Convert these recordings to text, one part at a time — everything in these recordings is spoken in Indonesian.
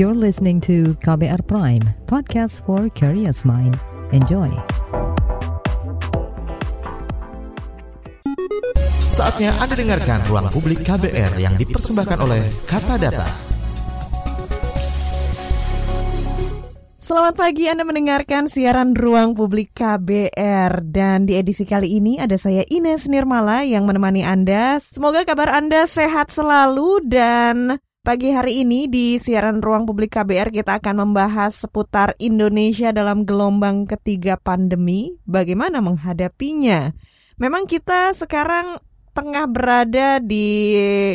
You're listening to KBR Prime, podcast for curious mind. Enjoy. Saatnya Anda dengarkan Ruang Publik KBR yang dipersembahkan oleh Kata Data. Selamat pagi Anda mendengarkan siaran Ruang Publik KBR dan di edisi kali ini ada saya Ines Nirmala yang menemani Anda. Semoga kabar Anda sehat selalu dan pagi hari ini di siaran Ruang Publik KBR kita akan membahas seputar Indonesia dalam gelombang ketiga pandemi, bagaimana menghadapinya. Memang kita sekarang tengah berada di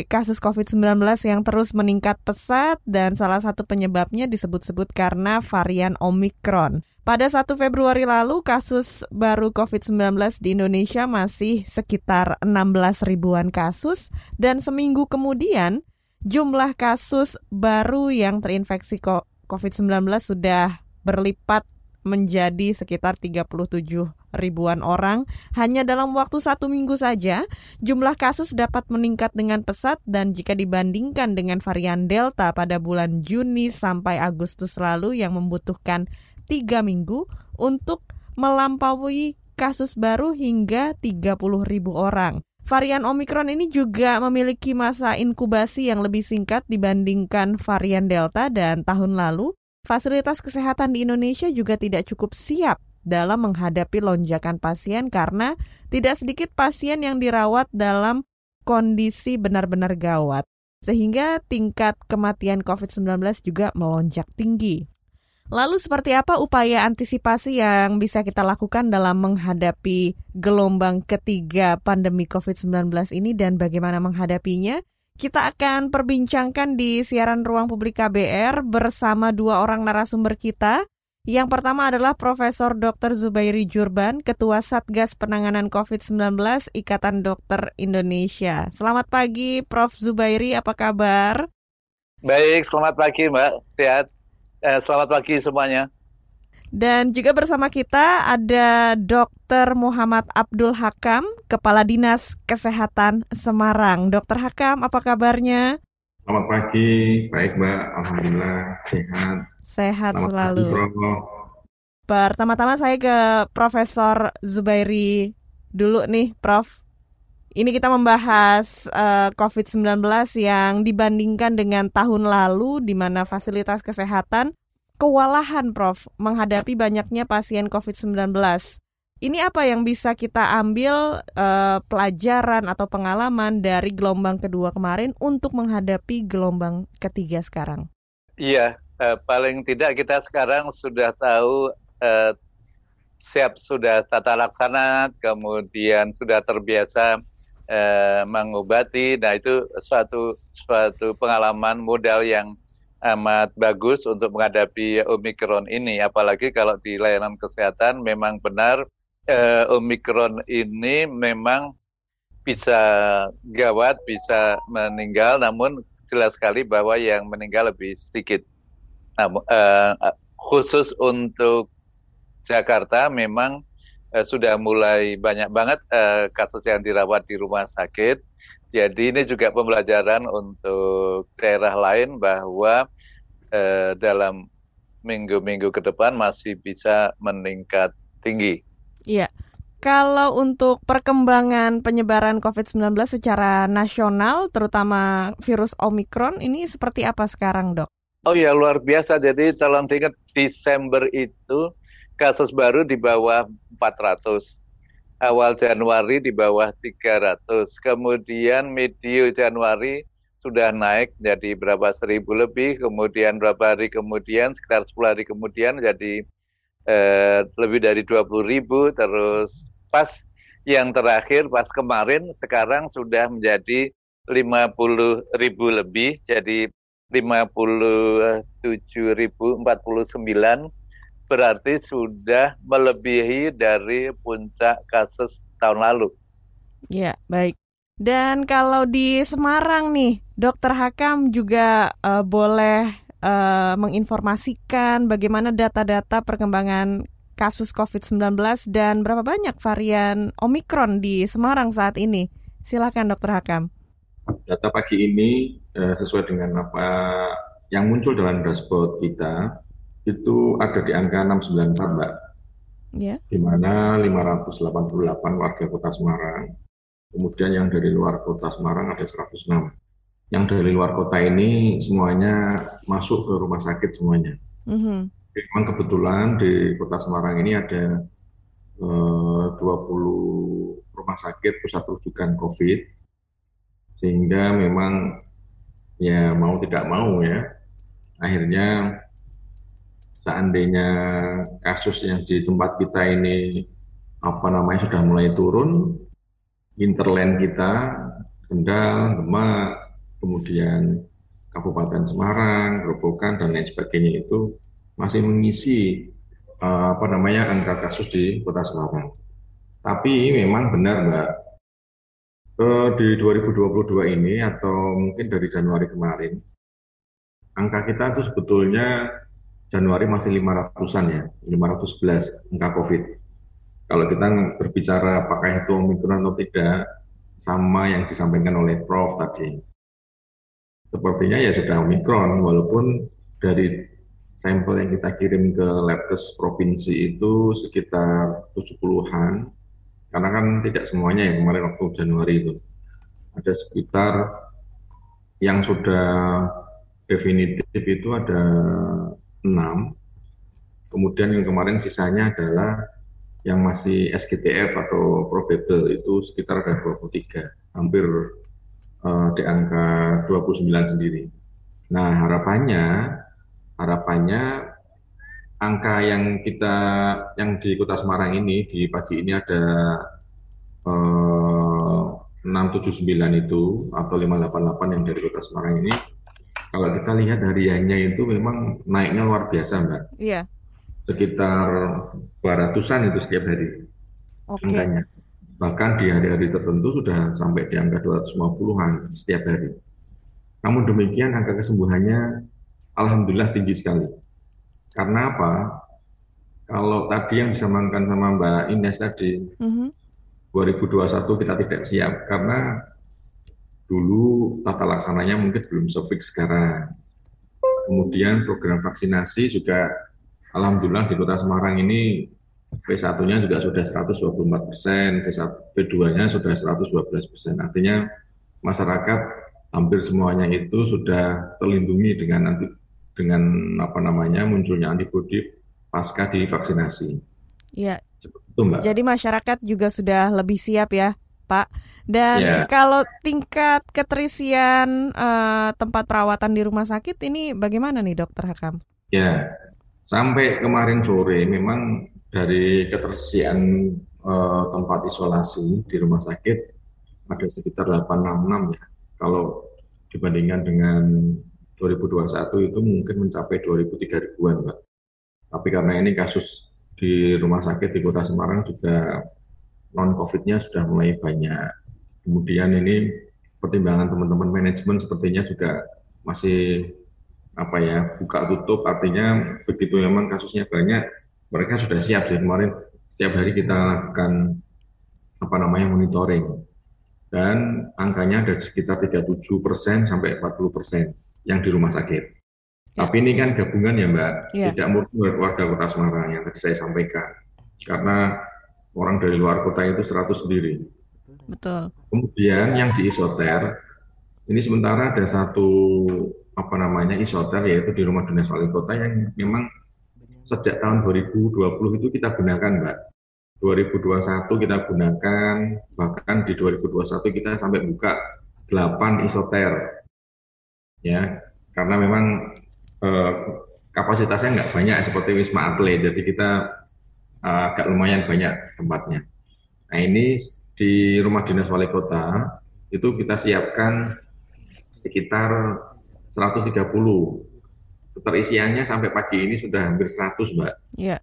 kasus COVID-19 yang terus meningkat pesat dan salah satu penyebabnya disebut-sebut karena varian Omicron. Pada 1 Februari lalu, kasus baru COVID-19 di Indonesia masih sekitar 16 ribuan kasus dan seminggu kemudian jumlah kasus baru yang terinfeksi COVID-19 sudah berlipat menjadi sekitar 37 ribuan orang. Hanya dalam waktu satu minggu saja, jumlah kasus dapat meningkat dengan pesat dan jika dibandingkan dengan varian Delta pada bulan Juni sampai Agustus lalu yang membutuhkan tiga minggu untuk melampaui kasus baru hingga 30 ribu orang. Varian Omicron ini juga memiliki masa inkubasi yang lebih singkat dibandingkan varian Delta dan tahun lalu fasilitas kesehatan di Indonesia juga tidak cukup siap dalam menghadapi lonjakan pasien karena tidak sedikit pasien yang dirawat dalam kondisi benar-benar gawat, sehingga tingkat kematian COVID-19 juga melonjak tinggi. Lalu seperti apa upaya antisipasi yang bisa kita lakukan dalam menghadapi gelombang ketiga pandemi COVID-19 ini dan bagaimana menghadapinya? Kita akan perbincangkan di siaran Ruang Publik KBR bersama dua orang narasumber kita. Yang pertama adalah Profesor Dr. Zubairi Jurban, Ketua Satgas Penanganan COVID-19 Ikatan Dokter Indonesia. Selamat pagi Prof. Zubairi, apa kabar? Baik, selamat pagi Mbak, sehat. Eh, selamat pagi semuanya. Dan juga bersama kita ada Dr. Muhammad Abdul Hakam, Kepala Dinas Kesehatan Semarang. Dr. Hakam, apa kabarnya? Selamat pagi, baik Mbak, Alhamdulillah sehat. Sehat Selamat selalu. Pagi, Pertama-tama saya ke Profesor Zubairi dulu nih, Prof. Ini kita membahas uh, eh, COVID-19 yang dibandingkan dengan tahun lalu di mana fasilitas kesehatan kewalahan Prof menghadapi banyaknya pasien COVID-19. Ini apa yang bisa kita ambil uh, pelajaran atau pengalaman dari gelombang kedua kemarin untuk menghadapi gelombang ketiga sekarang? Iya, uh, paling tidak kita sekarang sudah tahu uh, siap sudah tata laksana, kemudian sudah terbiasa uh, mengobati. Nah itu suatu suatu pengalaman modal yang amat bagus untuk menghadapi Omikron ini. Apalagi kalau di layanan kesehatan memang benar eh, Omikron ini memang bisa gawat, bisa meninggal, namun jelas sekali bahwa yang meninggal lebih sedikit. Nah, eh, khusus untuk Jakarta memang eh, sudah mulai banyak banget eh, kasus yang dirawat di rumah sakit jadi ini juga pembelajaran untuk daerah lain bahwa eh, dalam minggu-minggu ke depan masih bisa meningkat tinggi. Iya. Kalau untuk perkembangan penyebaran COVID-19 secara nasional, terutama virus Omicron, ini seperti apa sekarang, dok? Oh ya, luar biasa. Jadi tolong ingat Desember itu kasus baru di bawah 400 awal Januari di bawah 300. Kemudian medio Januari sudah naik jadi berapa seribu lebih, kemudian berapa hari kemudian, sekitar 10 hari kemudian jadi eh, lebih dari 20 ribu, terus pas yang terakhir pas kemarin sekarang sudah menjadi 50 ribu lebih, jadi 57 ribu 49 berarti sudah melebihi dari puncak kasus tahun lalu. Ya, baik. Dan kalau di Semarang nih, Dokter Hakam juga uh, boleh uh, menginformasikan bagaimana data-data perkembangan kasus COVID-19 dan berapa banyak varian Omikron di Semarang saat ini. Silakan Dokter Hakam. Data pagi ini uh, sesuai dengan apa yang muncul dalam dashboard kita itu ada di angka 694 Mbak. Ya. Di mana 588 warga kota Semarang. Kemudian yang dari luar kota Semarang ada 106. Yang dari luar kota ini semuanya masuk ke rumah sakit semuanya. Mhm. Memang kebetulan di kota Semarang ini ada eh, 20 rumah sakit pusat rujukan COVID. Sehingga memang ya mau tidak mau ya, akhirnya seandainya kasus yang di tempat kita ini apa namanya sudah mulai turun, interland kita, Kendal, Demak, kemudian Kabupaten Semarang, Gerobokan dan lain sebagainya itu masih mengisi eh, apa namanya angka kasus di Kota Semarang. Tapi memang benar Mbak, eh, di 2022 ini atau mungkin dari Januari kemarin, angka kita itu sebetulnya Januari masih 500-an ya, 511 angka COVID. Kalau kita berbicara apakah itu Omikron atau tidak, sama yang disampaikan oleh Prof tadi. Sepertinya ya sudah Omikron, walaupun dari sampel yang kita kirim ke Labkes provinsi itu sekitar 70-an, karena kan tidak semuanya yang kemarin waktu Januari itu. Ada sekitar yang sudah definitif itu ada 6, kemudian yang kemarin sisanya adalah yang masih SGTF atau probable itu sekitar ada 23, hampir uh, di angka 29 sendiri. Nah, harapannya harapannya angka yang kita yang di Kota Semarang ini di pagi ini ada uh, 679 itu atau 588 yang dari Kota Semarang ini kalau kita lihat hariannya itu memang naiknya luar biasa, Mbak. Iya. Sekitar 200-an itu setiap hari Oke. angkanya. Bahkan di hari-hari tertentu sudah sampai di angka 250-an setiap hari. Namun demikian angka kesembuhannya alhamdulillah tinggi sekali. Karena apa? Kalau tadi yang disampaikan sama Mbak Ines tadi, Mhm. 2021 kita tidak siap karena dulu tata laksananya mungkin belum sefix sekarang. Kemudian program vaksinasi juga alhamdulillah di Kota Semarang ini P1-nya juga sudah 124 persen, P2-nya sudah 112 persen. Artinya masyarakat hampir semuanya itu sudah terlindungi dengan nanti dengan apa namanya munculnya antibodi pasca divaksinasi. Iya. Seperti itu Mbak. Jadi masyarakat juga sudah lebih siap ya, Pak. Dan Ya. kalau tingkat keterisian eh, tempat perawatan di rumah sakit ini bagaimana nih, Dokter Hakam? Ya, sampai kemarin sore memang dari ketersediaan eh, tempat isolasi di rumah sakit ada sekitar 866 ya. Kalau dibandingkan dengan 2021 itu mungkin mencapai 2003 ribuan, Mbak. Tapi karena ini kasus di rumah sakit di Kota Semarang juga non COVID-nya sudah mulai banyak. Kemudian ini pertimbangan teman-teman manajemen sepertinya juga masih apa ya buka tutup artinya begitu memang kasusnya banyak mereka sudah siap sih kemarin setiap hari kita lakukan apa namanya monitoring dan angkanya ada sekitar 37 persen sampai 40 persen yang di rumah sakit. Ya. Tapi ini kan gabungan ya Mbak, Ya. tidak murni warga kota Semarang yang tadi saya sampaikan. Karena orang dari luar kota itu 100 sendiri. Betul. Kemudian yang di isoter, ini sementara ada satu apa namanya isoter yaitu di rumah dinas wali kota yang memang sejak tahun 2020 itu kita gunakan Mbak. 2021 kita gunakan, bahkan di 2021 kita sampai buka 8 isoter. Ya, karena memang eh, kapasitasnya nggak banyak seperti Wisma Atlet, jadi kita eh, agak lumayan banyak tempatnya. Nah ini di rumah dinas wali kota itu kita siapkan sekitar 130. Keterisiannya sampai pagi ini sudah hampir 100, Mbak. Iya.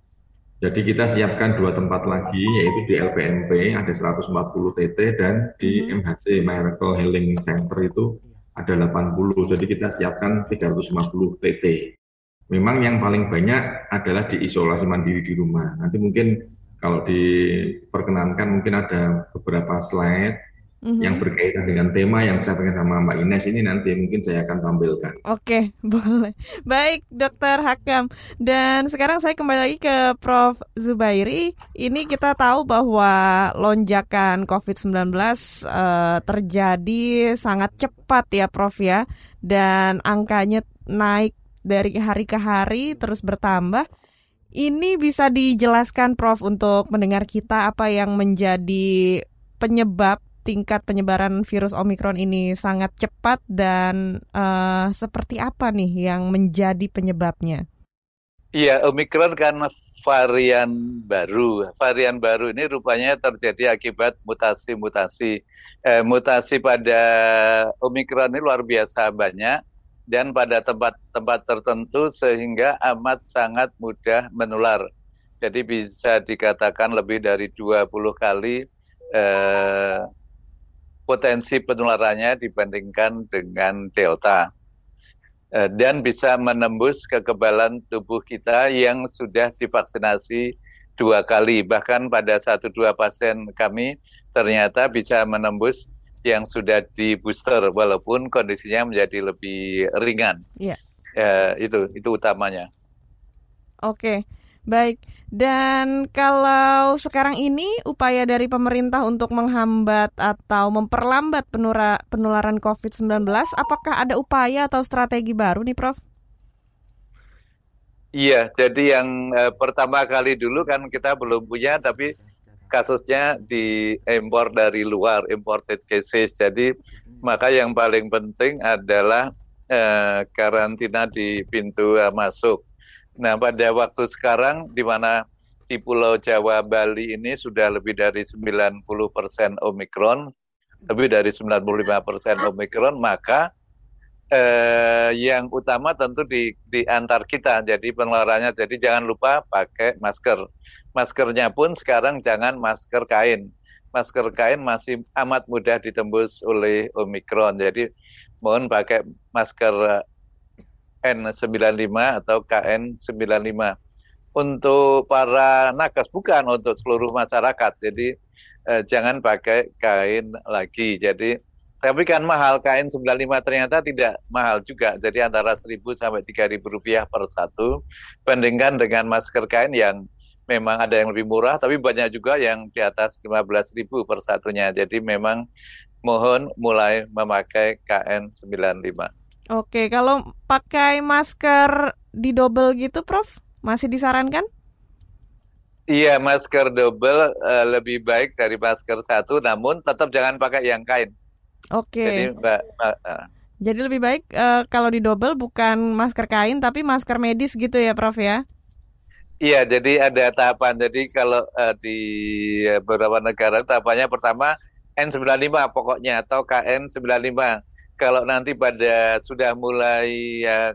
Jadi kita siapkan dua tempat lagi, yaitu di LPMP ada 140 TT dan di Mhm. MHC Miracle Healing Center itu ada 80. Jadi kita siapkan 350 TT. Memang yang paling banyak adalah di isolasi mandiri di rumah. Nanti mungkin kalau diperkenankan mungkin ada beberapa slide mm-hmm. yang berkaitan dengan tema yang saya pengen sama Mbak Ines ini nanti mungkin saya akan tampilkan. Oke, boleh. Baik, Dokter Hakam. Dan sekarang saya kembali lagi ke Prof. Zubairi. Ini kita tahu bahwa lonjakan COVID-19 uh, terjadi sangat cepat ya, Prof ya. Dan angkanya naik dari hari ke hari terus bertambah. Ini bisa dijelaskan Prof untuk mendengar kita apa yang menjadi penyebab tingkat penyebaran virus Omikron ini sangat cepat dan uh, seperti apa nih yang menjadi penyebabnya? Iya, Omikron kan varian baru. Varian baru ini rupanya terjadi akibat mutasi-mutasi. Eh, mutasi pada Omikron ini luar biasa banyak dan pada tempat-tempat tertentu sehingga amat sangat mudah menular. Jadi bisa dikatakan lebih dari 20 kali eh, potensi penularannya dibandingkan dengan Delta. Eh, dan bisa menembus kekebalan tubuh kita yang sudah divaksinasi dua kali. Bahkan pada satu dua pasien kami ternyata bisa menembus yang sudah di booster walaupun kondisinya menjadi lebih ringan. Iya. Ya, itu itu utamanya. Oke. Baik, dan kalau sekarang ini upaya dari pemerintah untuk menghambat atau memperlambat penura, penularan COVID-19, apakah ada upaya atau strategi baru nih Prof? Iya, jadi yang eh, pertama kali dulu kan kita belum punya, tapi kasusnya diimpor dari luar, imported cases. Jadi maka yang paling penting adalah eh, karantina di pintu eh, masuk. Nah pada waktu sekarang di mana di Pulau Jawa Bali ini sudah lebih dari 90 persen Omikron, lebih dari 95 persen Omikron, maka eh, yang utama tentu di, di antar kita. Jadi penularannya, jadi jangan lupa pakai masker. Maskernya pun sekarang jangan masker kain. Masker kain masih amat mudah ditembus oleh Omikron. Jadi mohon pakai masker N95 atau KN95. Untuk para nakes bukan untuk seluruh masyarakat. Jadi eh, jangan pakai kain lagi. Jadi tapi kan mahal kain 95 ternyata tidak mahal juga. Jadi antara 1.000 sampai 3.000 rupiah per satu. Bandingkan dengan masker kain yang memang ada yang lebih murah, tapi banyak juga yang di atas 15.000 per satunya. Jadi memang mohon mulai memakai KN95. Oke, kalau pakai masker di double gitu, Prof, masih disarankan? Iya, masker double uh, lebih baik dari masker satu, namun tetap jangan pakai yang kain. Oke. Jadi, Mbak, uh, Jadi lebih baik uh, kalau di double bukan masker kain tapi masker medis gitu ya, Prof ya? Iya, jadi ada tahapan. Jadi kalau uh, di beberapa negara tahapannya pertama N95 pokoknya atau KN95. Kalau nanti pada sudah mulai ya,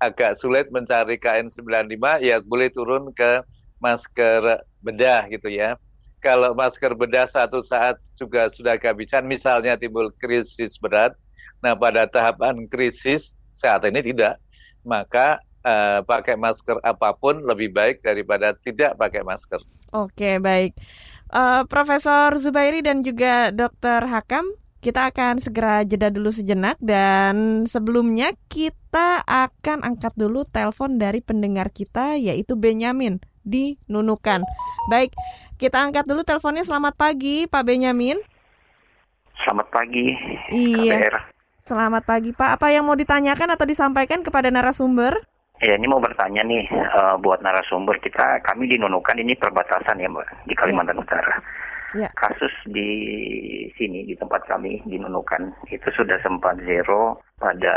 agak sulit mencari KN95 ya boleh turun ke masker bedah gitu ya kalau masker bedah satu saat juga sudah kehabisan, misalnya timbul krisis berat, nah pada tahapan krisis saat ini tidak, maka uh, pakai masker apa pun lebih baik daripada tidak pakai masker. Oke, baik. Uh, Profesor Zubairi dan juga Dr. Hakam, kita akan segera jeda dulu sejenak dan sebelumnya kita akan angkat dulu telepon dari pendengar kita yaitu Benyamin di Nunukan. Baik, kita angkat dulu teleponnya. Selamat pagi, Pak Benyamin. Selamat pagi. Iya. KBR. Selamat pagi, Pak. Apa yang mau ditanyakan atau disampaikan kepada narasumber? Ya, ini mau bertanya nih uh, buat narasumber kita. Kami di Nunukan ini perbatasan ya, Mbak, di Kalimantan ya. Utara. Ya. Kasus di sini di tempat kami di Nunukan itu sudah sempat zero pada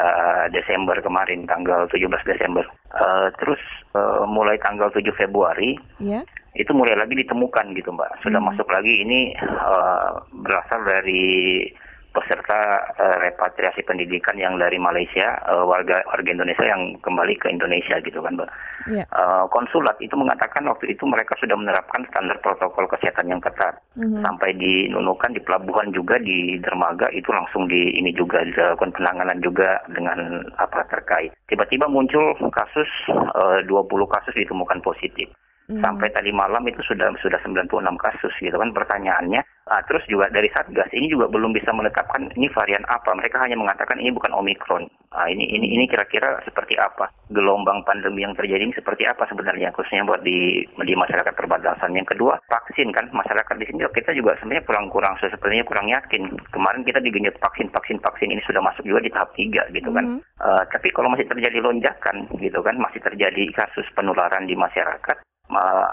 Desember kemarin tanggal 17 Desember. Uh, terus uh, mulai tanggal 7 Februari ya. itu mulai lagi ditemukan gitu Mbak. Sudah hmm. masuk lagi ini uh, berasal dari peserta uh, repatriasi pendidikan yang dari Malaysia, uh, warga warga Indonesia yang kembali ke Indonesia gitu kan, Mbak. Yeah. Uh, konsulat itu mengatakan waktu itu mereka sudah menerapkan standar protokol kesehatan yang ketat. Mm-hmm. Sampai di Nunukan, di pelabuhan juga di dermaga itu langsung di ini juga dilakukan penanganan juga dengan apa terkait. Tiba-tiba muncul kasus uh, 20 kasus ditemukan positif. Hmm. Sampai tadi malam itu sudah sudah 96 kasus gitu kan pertanyaannya. Nah, terus juga dari Satgas ini juga belum bisa menetapkan ini varian apa. Mereka hanya mengatakan ini bukan Omikron. Nah, ini ini ini kira-kira seperti apa gelombang pandemi yang terjadi ini seperti apa sebenarnya khususnya buat di di masyarakat perbatasan. Yang kedua vaksin kan masyarakat di sini kita juga sebenarnya kurang-kurang sepertinya kurang yakin. Kemarin kita digenjot vaksin vaksin vaksin ini sudah masuk juga di tahap tiga gitu kan. Hmm. Uh, tapi kalau masih terjadi lonjakan gitu kan masih terjadi kasus penularan di masyarakat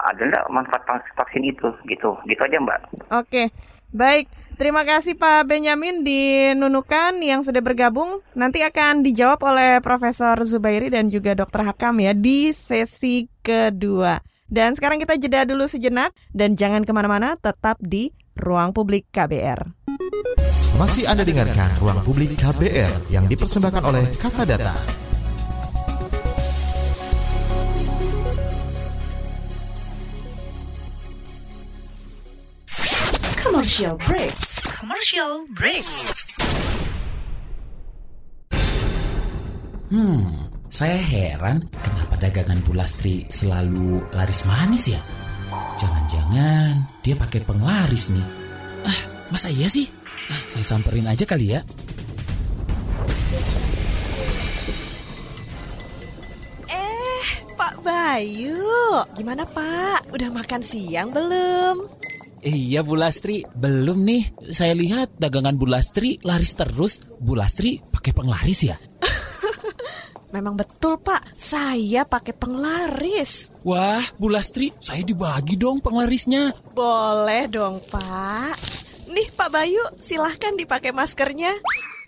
ada nggak manfaat vaksin itu? Gitu. Gitu aja mbak. Oke. Baik. Terima kasih Pak Benyamin di Nunukan yang sudah bergabung. Nanti akan dijawab oleh Profesor Zubairi dan juga Dr. Hakam ya di sesi kedua. Dan sekarang kita jeda dulu sejenak. Dan jangan ke mana-mana tetap di Ruang Publik KBR. Masih Anda dengarkan Ruang Publik KBR yang dipersembahkan oleh Kata Data. Commercial break. Commercial break. Hmm, saya heran kenapa dagangan Bulastri selalu laris manis ya? Jangan-jangan dia pakai penglaris nih. Ah, masa iya sih? Ah, saya samperin aja kali ya. Eh, Pak Bayu, gimana Pak? Udah makan siang belum? Iya Bu Lastri, belum nih. Saya lihat dagangan Bu Lastri laris terus. Bu Lastri pakai penglaris ya? Memang betul Pak, saya pakai penglaris. Wah, Bu Lastri, saya dibagi dong penglarisnya. Boleh dong Pak. Nih Pak Bayu, silahkan dipakai maskernya.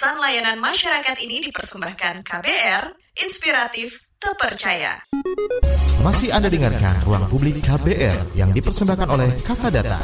Pesan layanan masyarakat ini dipersembahkan KBR, inspiratif, terpercaya. Masih Anda dengarkan Ruang Publik KBR yang dipersembahkan oleh Kata Data.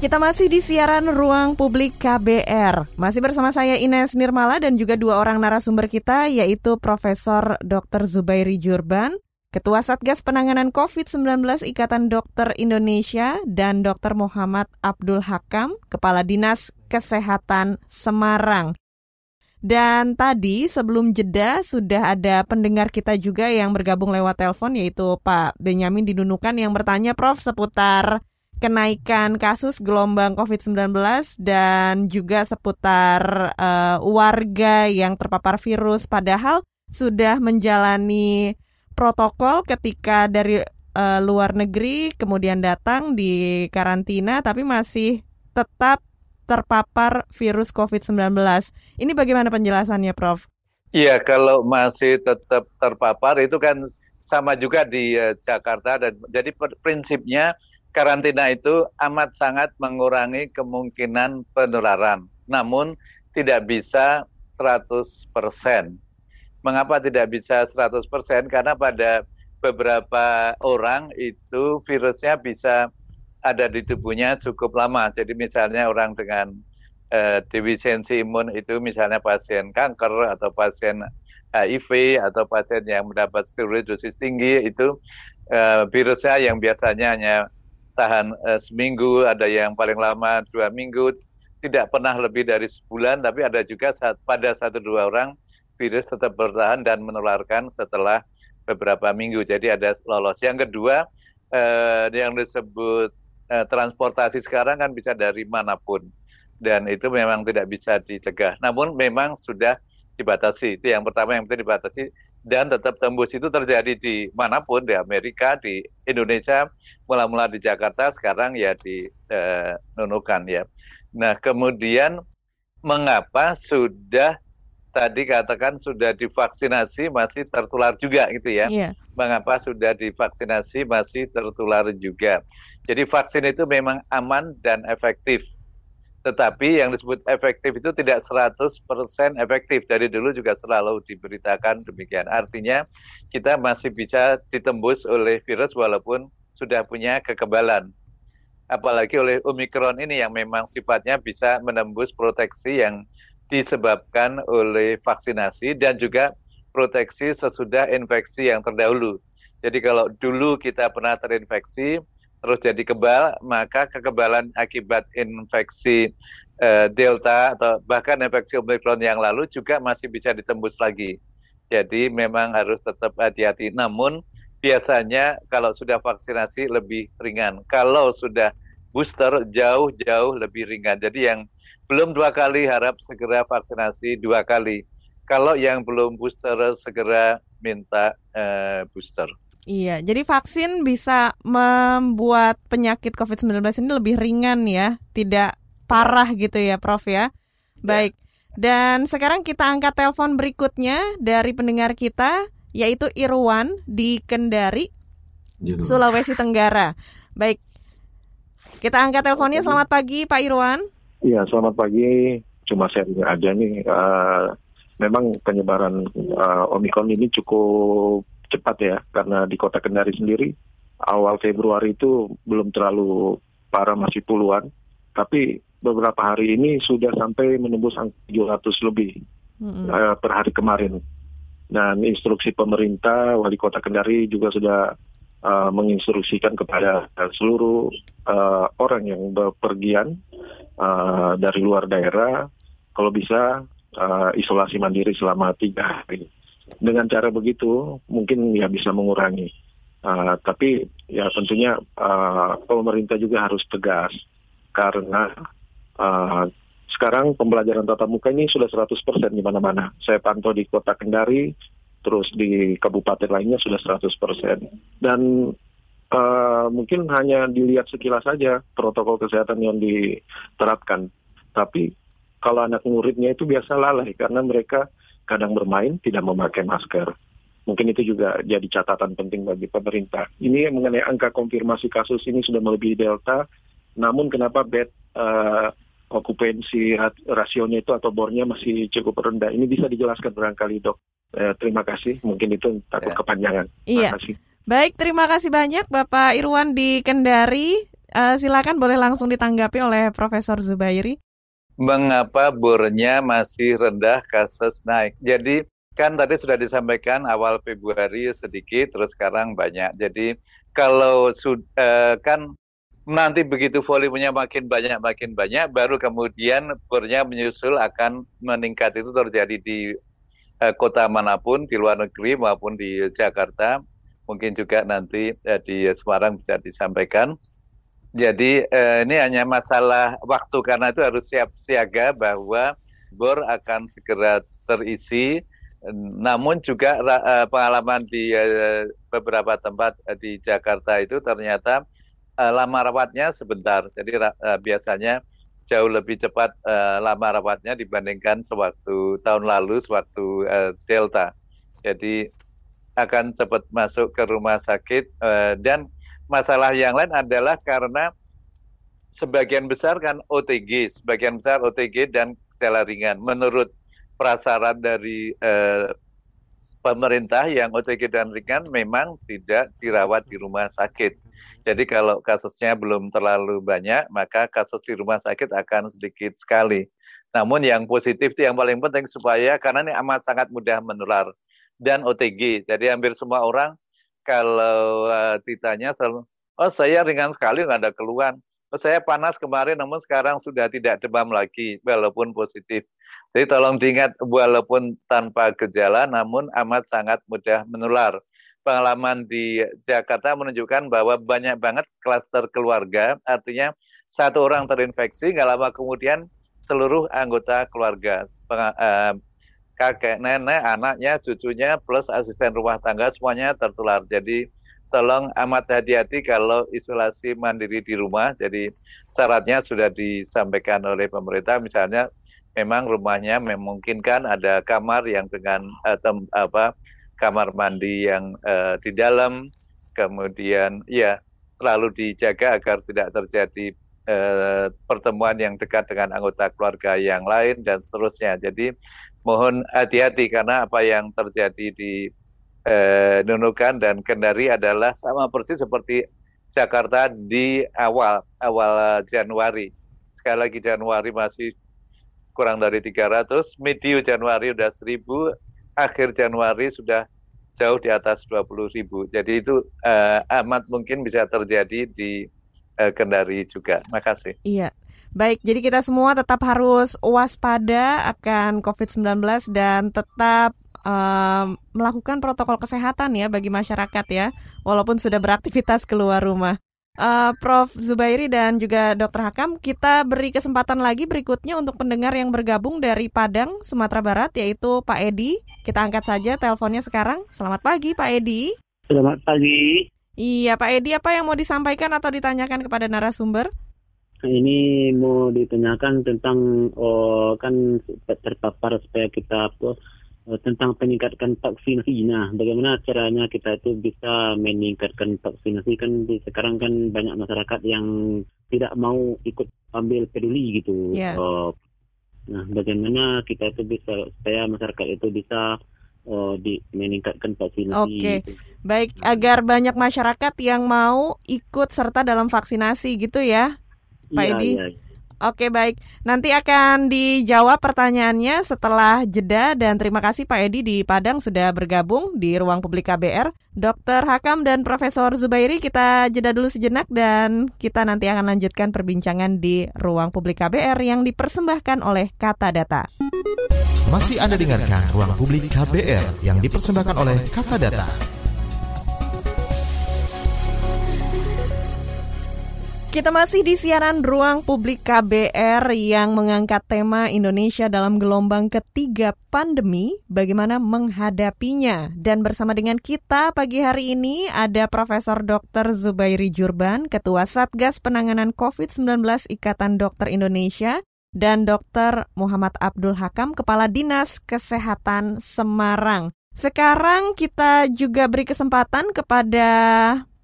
Kita masih di siaran Ruang Publik KBR. Masih bersama saya Ines Nirmala dan juga dua orang narasumber kita yaitu Profesor Dr. Zubairi Jurban Ketua Satgas Penanganan COVID-19 Ikatan Dokter Indonesia dan Dr. Muhammad Abdul Hakam, Kepala Dinas Kesehatan Semarang. Dan tadi sebelum jeda sudah ada pendengar kita juga yang bergabung lewat telepon yaitu Pak Benyamin Dinunukan yang bertanya Prof seputar kenaikan kasus gelombang COVID-19 dan juga seputar uh, warga yang terpapar virus padahal sudah menjalani protokol ketika dari uh, luar negeri kemudian datang di karantina tapi masih tetap terpapar virus COVID-19. Ini bagaimana penjelasannya, Prof? Iya, kalau masih tetap terpapar itu kan sama juga di uh, Jakarta dan jadi prinsipnya karantina itu amat sangat mengurangi kemungkinan penularan. Namun tidak bisa 100%. Mengapa tidak bisa 100%? Karena pada beberapa orang itu virusnya bisa ada di tubuhnya cukup lama. Jadi misalnya orang dengan uh, defisiensi imun itu misalnya pasien kanker atau pasien HIV atau pasien yang mendapat steroid dosis tinggi itu uh, virusnya yang biasanya hanya tahan uh, seminggu, ada yang paling lama dua minggu, tidak pernah lebih dari sebulan, tapi ada juga saat, pada satu dua orang virus tetap bertahan dan menularkan setelah beberapa minggu. Jadi ada lolos. Yang kedua, eh, yang disebut eh, transportasi sekarang kan bisa dari mana pun dan itu memang tidak bisa dicegah. Namun memang sudah dibatasi. Itu yang pertama yang penting dibatasi dan tetap tembus itu terjadi di mana pun di Amerika, di Indonesia, mula-mula di Jakarta, sekarang ya di eh, Nunukan ya. Nah kemudian mengapa sudah tadi katakan sudah divaksinasi masih tertular juga gitu ya. Yeah. Mengapa sudah divaksinasi masih tertular juga. Jadi vaksin itu memang aman dan efektif. Tetapi yang disebut efektif itu tidak 100% efektif. Dari dulu juga selalu diberitakan demikian. Artinya kita masih bisa ditembus oleh virus walaupun sudah punya kekebalan. Apalagi oleh Omikron ini yang memang sifatnya bisa menembus proteksi yang disebabkan oleh vaksinasi dan juga proteksi sesudah infeksi yang terdahulu. Jadi kalau dulu kita pernah terinfeksi, terus jadi kebal, maka kekebalan akibat infeksi uh, delta atau bahkan infeksi omikron yang lalu juga masih bisa ditembus lagi. Jadi memang harus tetap hati-hati. Namun biasanya kalau sudah vaksinasi lebih ringan. Kalau sudah booster jauh-jauh lebih ringan. Jadi yang belum dua kali harap segera vaksinasi dua kali. Kalau yang belum booster segera minta uh, booster. Iya, jadi vaksin bisa membuat penyakit COVID-19 ini lebih ringan ya, tidak parah gitu ya Prof ya. Baik, dan sekarang kita angkat telepon berikutnya dari pendengar kita, yaitu Irwan di Kendari, Sulawesi Tenggara. Baik, kita angkat teleponnya. Selamat pagi Pak Irwan. Iya, selamat pagi. Cuma saya aja nih, uh, memang penyebaran uh, Omikron ini cukup cepat ya karena di kota Kendari sendiri awal Februari itu belum terlalu parah masih puluhan tapi beberapa hari ini sudah sampai menembus angka 700 lebih mm-hmm. uh, per hari kemarin dan instruksi pemerintah wali kota Kendari juga sudah uh, menginstruksikan kepada seluruh uh, orang yang berpergian uh, dari luar daerah kalau bisa uh, isolasi mandiri selama tiga hari dengan cara begitu mungkin ya bisa mengurangi. Uh, tapi ya tentunya uh, pemerintah juga harus tegas karena uh, sekarang pembelajaran tatap muka ini sudah 100% di mana-mana. Saya pantau di kota Kendari, terus di kabupaten lainnya sudah 100%. Dan uh, mungkin hanya dilihat sekilas saja protokol kesehatan yang diterapkan. Tapi kalau anak muridnya itu biasa lalai karena mereka kadang bermain tidak memakai masker. Mungkin itu juga jadi catatan penting bagi pemerintah. Ini mengenai angka konfirmasi kasus ini sudah melebihi delta, namun kenapa bed uh, okupansi rasionya itu atau bornya masih cukup rendah? Ini bisa dijelaskan barangkali dok. Uh, terima kasih. Mungkin itu takut ya. kepanjangan. Iya. Kasih. Baik, terima kasih banyak Bapak Irwan di Kendari. Uh, silakan boleh langsung ditanggapi oleh Profesor Zubairi mengapa bornya masih rendah kasus naik. Jadi kan tadi sudah disampaikan awal Februari sedikit, terus sekarang banyak. Jadi kalau sudah kan nanti begitu volumenya makin banyak makin banyak, baru kemudian bornya menyusul akan meningkat itu terjadi di uh, kota mana pun di luar negeri maupun di Jakarta, mungkin juga nanti uh, di Semarang bisa disampaikan. Jadi eh, ini hanya masalah waktu karena itu harus siap siaga bahwa bor akan segera terisi. Namun juga eh, pengalaman di eh, beberapa tempat eh, di Jakarta itu ternyata eh, lama rawatnya sebentar. Jadi eh, biasanya jauh lebih cepat eh, lama rawatnya dibandingkan sewaktu tahun lalu sewaktu eh, Delta. Jadi akan cepat masuk ke rumah sakit eh, dan masalah yang lain adalah karena sebagian besar kan OTG, sebagian besar OTG dan gejala ringan. Menurut prasarat dari eh, pemerintah yang OTG dan ringan memang tidak dirawat di rumah sakit. Jadi kalau kasusnya belum terlalu banyak, maka kasus di rumah sakit akan sedikit sekali. Namun yang positif itu yang paling penting supaya karena ini amat sangat mudah menular dan OTG. Jadi hampir semua orang kalau uh, ditanya selalu, oh saya ringan sekali nggak ada keluhan. Saya panas kemarin namun sekarang sudah tidak demam lagi walaupun positif. Jadi tolong diingat walaupun tanpa gejala namun amat sangat mudah menular. Pengalaman di Jakarta menunjukkan bahwa banyak banget klaster keluarga, artinya satu orang terinfeksi, nggak lama kemudian seluruh anggota keluarga, eh, kakek, nenek, anaknya, cucunya, plus asisten rumah tangga semuanya tertular. Jadi tolong amat hati-hati kalau isolasi mandiri di rumah. Jadi syaratnya sudah disampaikan oleh pemerintah, misalnya memang rumahnya memungkinkan ada kamar yang dengan uh, apa kamar mandi yang uh, di dalam, kemudian ya selalu dijaga agar tidak terjadi eh, pertemuan yang dekat dengan anggota keluarga yang lain dan seterusnya. Jadi mohon hati-hati karena apa yang terjadi di eh, Nunukan dan Kendari adalah sama persis seperti Jakarta di awal awal Januari. Sekali lagi Januari masih kurang dari 300, medio Januari sudah 1000, akhir Januari sudah jauh di atas 20 ribu. Jadi itu uh, amat mungkin bisa terjadi di uh, Kendari juga. Makasih. Iya. Baik, jadi kita semua tetap harus waspada akan COVID-19 dan tetap melakukan protokol kesehatan ya bagi masyarakat ya, walaupun sudah beraktivitas keluar rumah uh, Prof. Zubairi dan juga Dr. Hakam, kita beri kesempatan lagi berikutnya untuk pendengar yang bergabung dari Padang, Sumatera Barat, yaitu Pak Edi. Kita angkat saja teleponnya sekarang. Selamat pagi, Pak Edi. Selamat pagi. Iya, Pak Edi, apa yang mau disampaikan atau ditanyakan kepada narasumber? Ini mau ditanyakan tentang oh, kan terpapar supaya kita apa tentang peningkatkan vaksinasi. Nah, bagaimana caranya kita itu bisa meningkatkan vaksinasi kan di, sekarang kan banyak masyarakat yang tidak mau ikut ambil peduli gitu. Yeah. Uh, nah, bagaimana kita itu bisa supaya masyarakat itu bisa uh, di meningkatkan vaksinasi. Oke, okay. gitu. baik agar banyak masyarakat yang mau ikut serta dalam vaksinasi gitu ya, Pak ya, Edi. Ya, ya. Oke baik, nanti akan dijawab pertanyaannya setelah jeda dan terima kasih Pak Edi di Padang sudah bergabung di ruang publik KBR. Dokter Hakam dan Profesor Zubairi kita jeda dulu sejenak dan kita nanti akan lanjutkan perbincangan di ruang publik KBR yang dipersembahkan oleh Kata Data. Masih Anda dengarkan ruang publik KBR yang dipersembahkan oleh Kata Data. Kita masih di siaran Ruang Publik KBR yang mengangkat tema Indonesia dalam gelombang ketiga pandemi, bagaimana menghadapinya. Dan bersama dengan kita pagi hari ini ada Profesor Dr. Zubairi Jurban, Ketua Satgas Penanganan COVID-19 Ikatan Dokter Indonesia, dan Dr. Muhammad Abdul Hakam, Kepala Dinas Kesehatan Semarang. Sekarang kita juga beri kesempatan kepada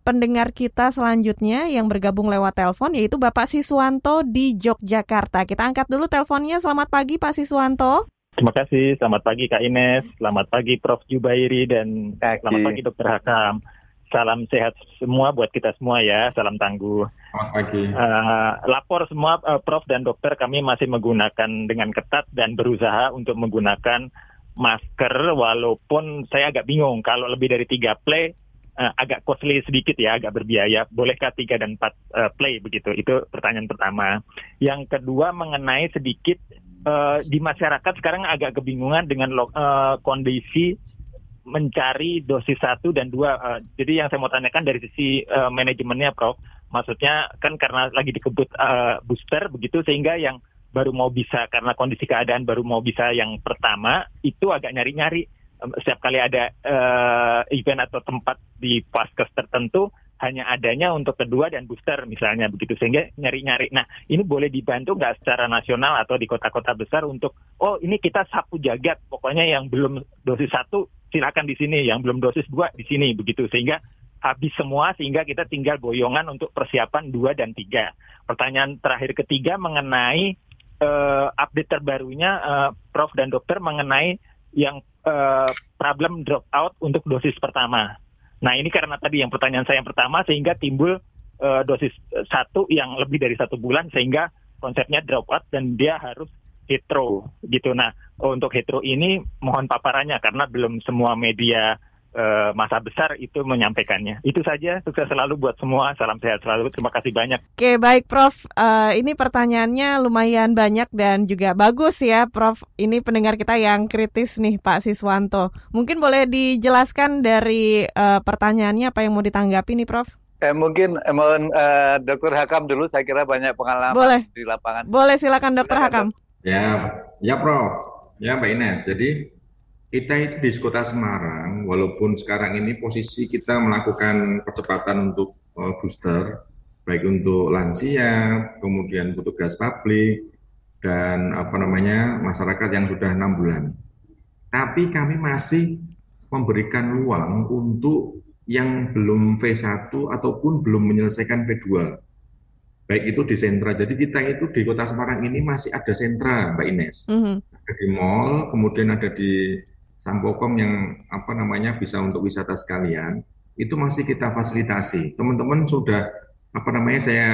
pendengar kita selanjutnya yang bergabung lewat telepon yaitu Bapak Siswanto di Yogyakarta. Kita angkat dulu teleponnya. Selamat pagi Pak Siswanto. Terima kasih. Selamat pagi Kak Ines. Selamat pagi Prof Jubairi dan Kaki. selamat pagi Dokter Hakam. Salam sehat semua buat kita semua ya. Salam tangguh. Selamat pagi. Uh, lapor semua uh, Prof dan Dokter kami masih menggunakan dengan ketat dan berusaha untuk menggunakan masker walaupun saya agak bingung kalau lebih dari tiga play uh, agak costly sedikit ya, agak berbiaya. Bolehkah tiga dan empat uh, play begitu? Itu pertanyaan pertama. Yang kedua mengenai sedikit uh, di masyarakat sekarang agak kebingungan dengan uh, kondisi mencari dosis satu dan dua. Uh, jadi yang saya mau tanyakan dari sisi uh, manajemennya, Prof. Maksudnya kan karena lagi dikebut uh, booster begitu sehingga yang baru mau bisa karena kondisi keadaan baru mau bisa yang pertama itu agak nyari-nyari setiap kali ada uh, event atau tempat di paskes tertentu hanya adanya untuk kedua dan booster misalnya begitu sehingga nyari-nyari. Nah ini boleh dibantu nggak secara nasional atau di kota-kota besar untuk oh ini kita sapu jagat pokoknya yang belum dosis satu silakan di sini, yang belum dosis dua di sini begitu sehingga habis semua sehingga kita tinggal boyongan untuk persiapan dua dan tiga. Pertanyaan terakhir ketiga mengenai uh, update terbarunya uh, Prof dan Dokter mengenai yang uh, problem drop out untuk dosis pertama. Nah ini karena tadi yang pertanyaan saya yang pertama sehingga timbul uh, dosis satu yang lebih dari satu bulan sehingga konsepnya drop out dan dia harus hetero gitu. Nah untuk hetero ini mohon paparannya karena belum semua media uh, masa besar itu menyampaikannya. Itu saja, sukses selalu buat semua. Salam sehat selalu. Terima kasih banyak. Oke, baik Prof. Uh, ini pertanyaannya lumayan banyak dan juga bagus ya, Prof. Ini pendengar kita yang kritis nih, Pak Siswanto. Mungkin boleh dijelaskan dari uh, pertanyaannya apa yang mau ditanggapi nih, Prof? Eh, mungkin eh, mohon uh, Dokter Hakam dulu. Saya kira banyak pengalaman boleh. di lapangan. Boleh, silakan Dokter Hakam. Ya, ya Prof. Ya Mbak Ines. Jadi kita itu di kota Semarang, walaupun sekarang ini posisi kita melakukan percepatan untuk uh, booster, baik untuk lansia, kemudian petugas publik, dan apa namanya masyarakat yang sudah enam bulan. Tapi kami masih memberikan ruang untuk yang belum V1 ataupun belum menyelesaikan V2. baik itu di sentra. Jadi kita itu di Kota Semarang ini masih ada sentra, Mbak Ines. Mm -hmm. Ada di mall, kemudian ada di Sampokom yang apa namanya bisa untuk wisata sekalian. Itu masih kita fasilitasi. Teman-teman sudah apa namanya saya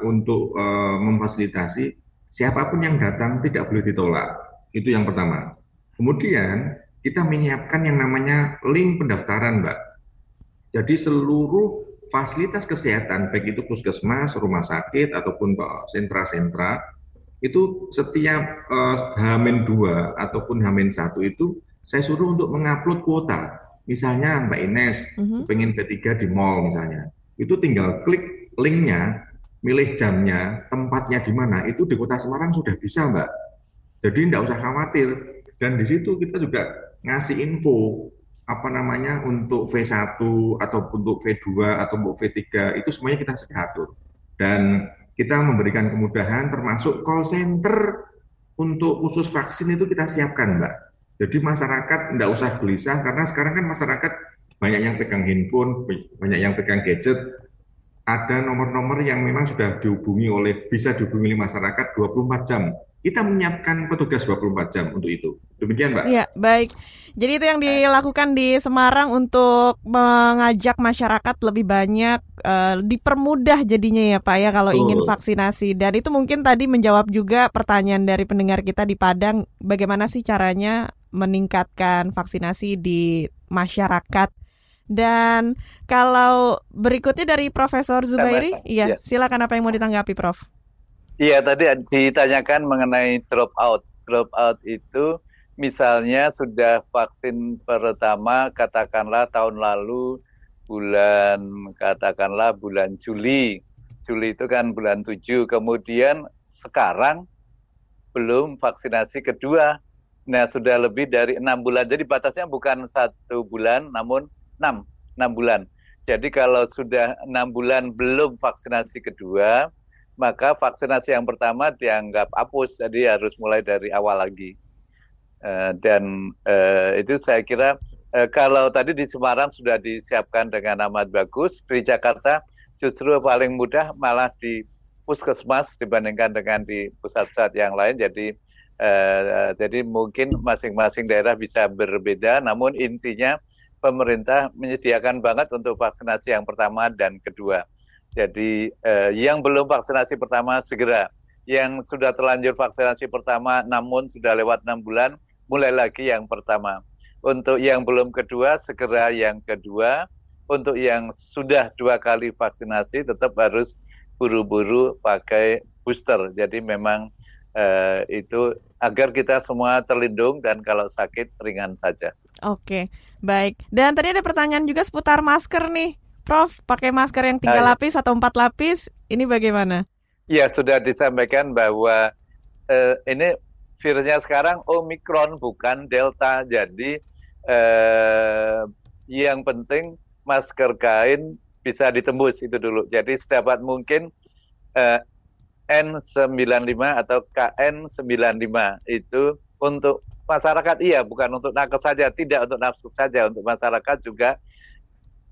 untuk uh, memfasilitasi siapa pun yang datang tidak boleh ditolak. Itu yang pertama. Kemudian kita menyiapkan yang namanya link pendaftaran, Mbak. Jadi seluruh fasilitas kesehatan, baik itu puskesmas, rumah sakit, ataupun sentra-sentra, itu setiap uh, Hamin 2 ataupun Hamin 1 itu saya suruh untuk mengupload kuota. Misalnya Mbak Ines uh-huh. pengen ketiga di mall misalnya, itu tinggal klik linknya, milih jamnya, tempatnya di mana, itu di kota Semarang sudah bisa Mbak. Jadi tidak usah khawatir. Dan di situ kita juga ngasih info apa namanya untuk V1 atau untuk V2 atau untuk V3 itu semuanya kita sudah atur. Dan kita memberikan kemudahan termasuk call center untuk khusus vaksin itu kita siapkan, Mbak. Jadi masyarakat tidak usah gelisah karena sekarang kan masyarakat banyak yang pegang handphone, banyak yang pegang gadget. Ada nomor-nomor yang memang sudah dihubungi oleh bisa dihubungi oleh masyarakat 24 jam kita menyiapkan petugas 24 jam untuk itu. Demikian, Mbak. Iya, baik. Jadi itu yang dilakukan di Semarang untuk mengajak masyarakat lebih banyak uh, dipermudah jadinya ya, Pak ya kalau oh. ingin vaksinasi. Dan itu mungkin tadi menjawab juga pertanyaan dari pendengar kita di Padang, bagaimana sih caranya meningkatkan vaksinasi di masyarakat. Dan kalau berikutnya dari Profesor Zubairi, iya, ya. silakan apa yang mau ditanggapi, Prof. Iya, tadi ditanyakan mengenai drop out. Drop out itu misalnya sudah vaksin pertama katakanlah tahun lalu bulan katakanlah bulan Juli. Juli itu kan bulan 7. Kemudian sekarang belum vaksinasi kedua. Nah, sudah lebih dari enam bulan. Jadi batasnya bukan satu bulan, namun enam, enam bulan. Jadi kalau sudah enam bulan belum vaksinasi kedua, maka vaksinasi yang pertama dianggap hapus, jadi harus mulai dari awal lagi. Uh, dan uh, itu saya kira uh, kalau tadi di Semarang sudah disiapkan dengan amat bagus, di Jakarta justru paling mudah malah di puskesmas dibandingkan dengan di pusat-pusat yang lain. Jadi uh, jadi mungkin masing-masing daerah bisa berbeda, namun intinya pemerintah menyediakan banget untuk vaksinasi yang pertama dan kedua. Jadi eh, yang belum vaksinasi pertama segera, yang sudah terlanjur vaksinasi pertama namun sudah lewat enam bulan, mulai lagi yang pertama. Untuk yang belum kedua segera yang kedua. Untuk yang sudah dua kali vaksinasi tetap harus buru-buru pakai booster. Jadi memang eh, itu agar kita semua terlindung dan kalau sakit ringan saja. Oke, baik. Dan tadi ada pertanyaan juga seputar masker nih. Prof, pakai masker yang tiga nah, lapis atau empat lapis, ini bagaimana? Ya, sudah disampaikan bahwa uh, ini virusnya sekarang Omikron bukan Delta. Jadi uh, yang penting masker kain bisa ditembus itu dulu. Jadi sedapat mungkin uh, N95 atau KN95 itu untuk masyarakat iya bukan untuk nakes saja, tidak untuk nafsu saja, untuk masyarakat juga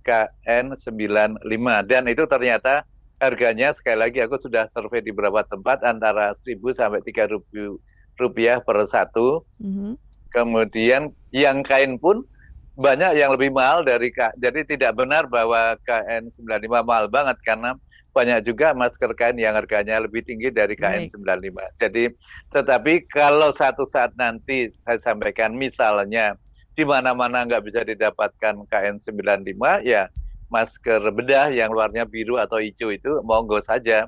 KN95 dan itu ternyata harganya sekali lagi aku sudah survei di beberapa tempat antara 1000 sampai 3000 rupiah per satu. Mm -hmm. Kemudian yang kain pun banyak yang lebih mahal dari K. Jadi tidak benar bahwa KN95 mahal banget karena banyak juga masker kain yang harganya lebih tinggi dari KN95. Jadi tetapi kalau satu saat nanti saya sampaikan misalnya di mana-mana nggak bisa didapatkan KN95 ya masker bedah yang luarnya biru atau hijau itu monggo saja.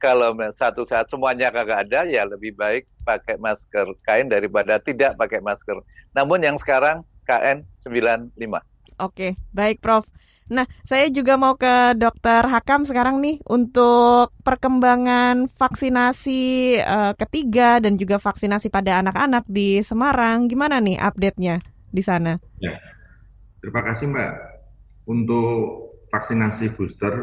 Kalau satu saat semuanya kagak ada ya lebih baik pakai masker kain daripada tidak pakai masker. Namun yang sekarang KN95. Oke, baik Prof. Nah, saya juga mau ke Dokter Hakam sekarang nih untuk perkembangan vaksinasi uh, ketiga dan juga vaksinasi pada anak-anak di Semarang. Gimana nih update-nya? di sana? Ya, terima kasih Mbak. Untuk vaksinasi booster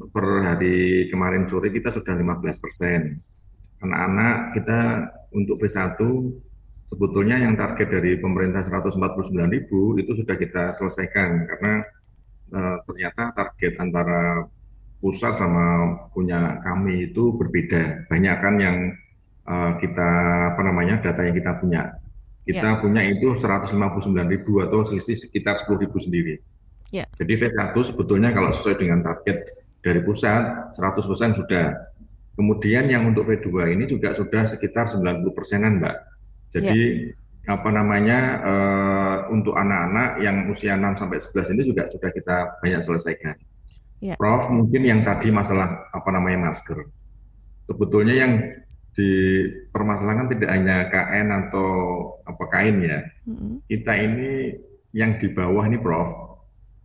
per hari kemarin sore kita sudah 15 persen. Anak-anak kita untuk B1 sebetulnya yang target dari pemerintah 149 ribu itu sudah kita selesaikan karena uh, ternyata target antara pusat sama punya kami itu berbeda. Banyak kan yang uh, kita apa namanya data yang kita punya. Kita yeah. punya itu 159 ribu atau selisih sekitar 10 ribu sendiri. Yeah. Jadi V1 sebetulnya kalau sesuai dengan target dari pusat 100% sudah. Kemudian yang untuk V2 ini juga sudah sekitar 90 persenan, Mbak. Jadi yeah. Apa namanya uh, untuk anak-anak yang usia 6 sampai 11 ini juga sudah kita banyak selesaikan. Yeah. Prof, mungkin yang tadi masalah apa namanya masker. Sebetulnya yang dipermasalahkan tidak hanya KN atau apa kain ya. Mm-hmm. Kita ini yang di bawah ini Prof,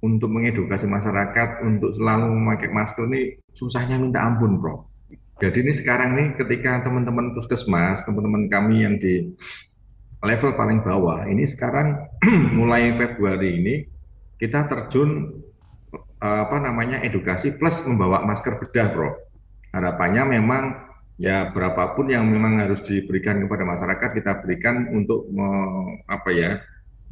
untuk mengedukasi masyarakat untuk selalu memakai masker ini susahnya minta ampun Prof. Jadi ini sekarang nih ketika teman-teman puskesmas, teman-teman kami yang di level paling bawah, ini sekarang mulai Februari ini kita terjun apa namanya edukasi plus membawa masker bedah, bro. Harapannya memang ya berapapun yang memang harus diberikan kepada masyarakat kita berikan untuk me, apa ya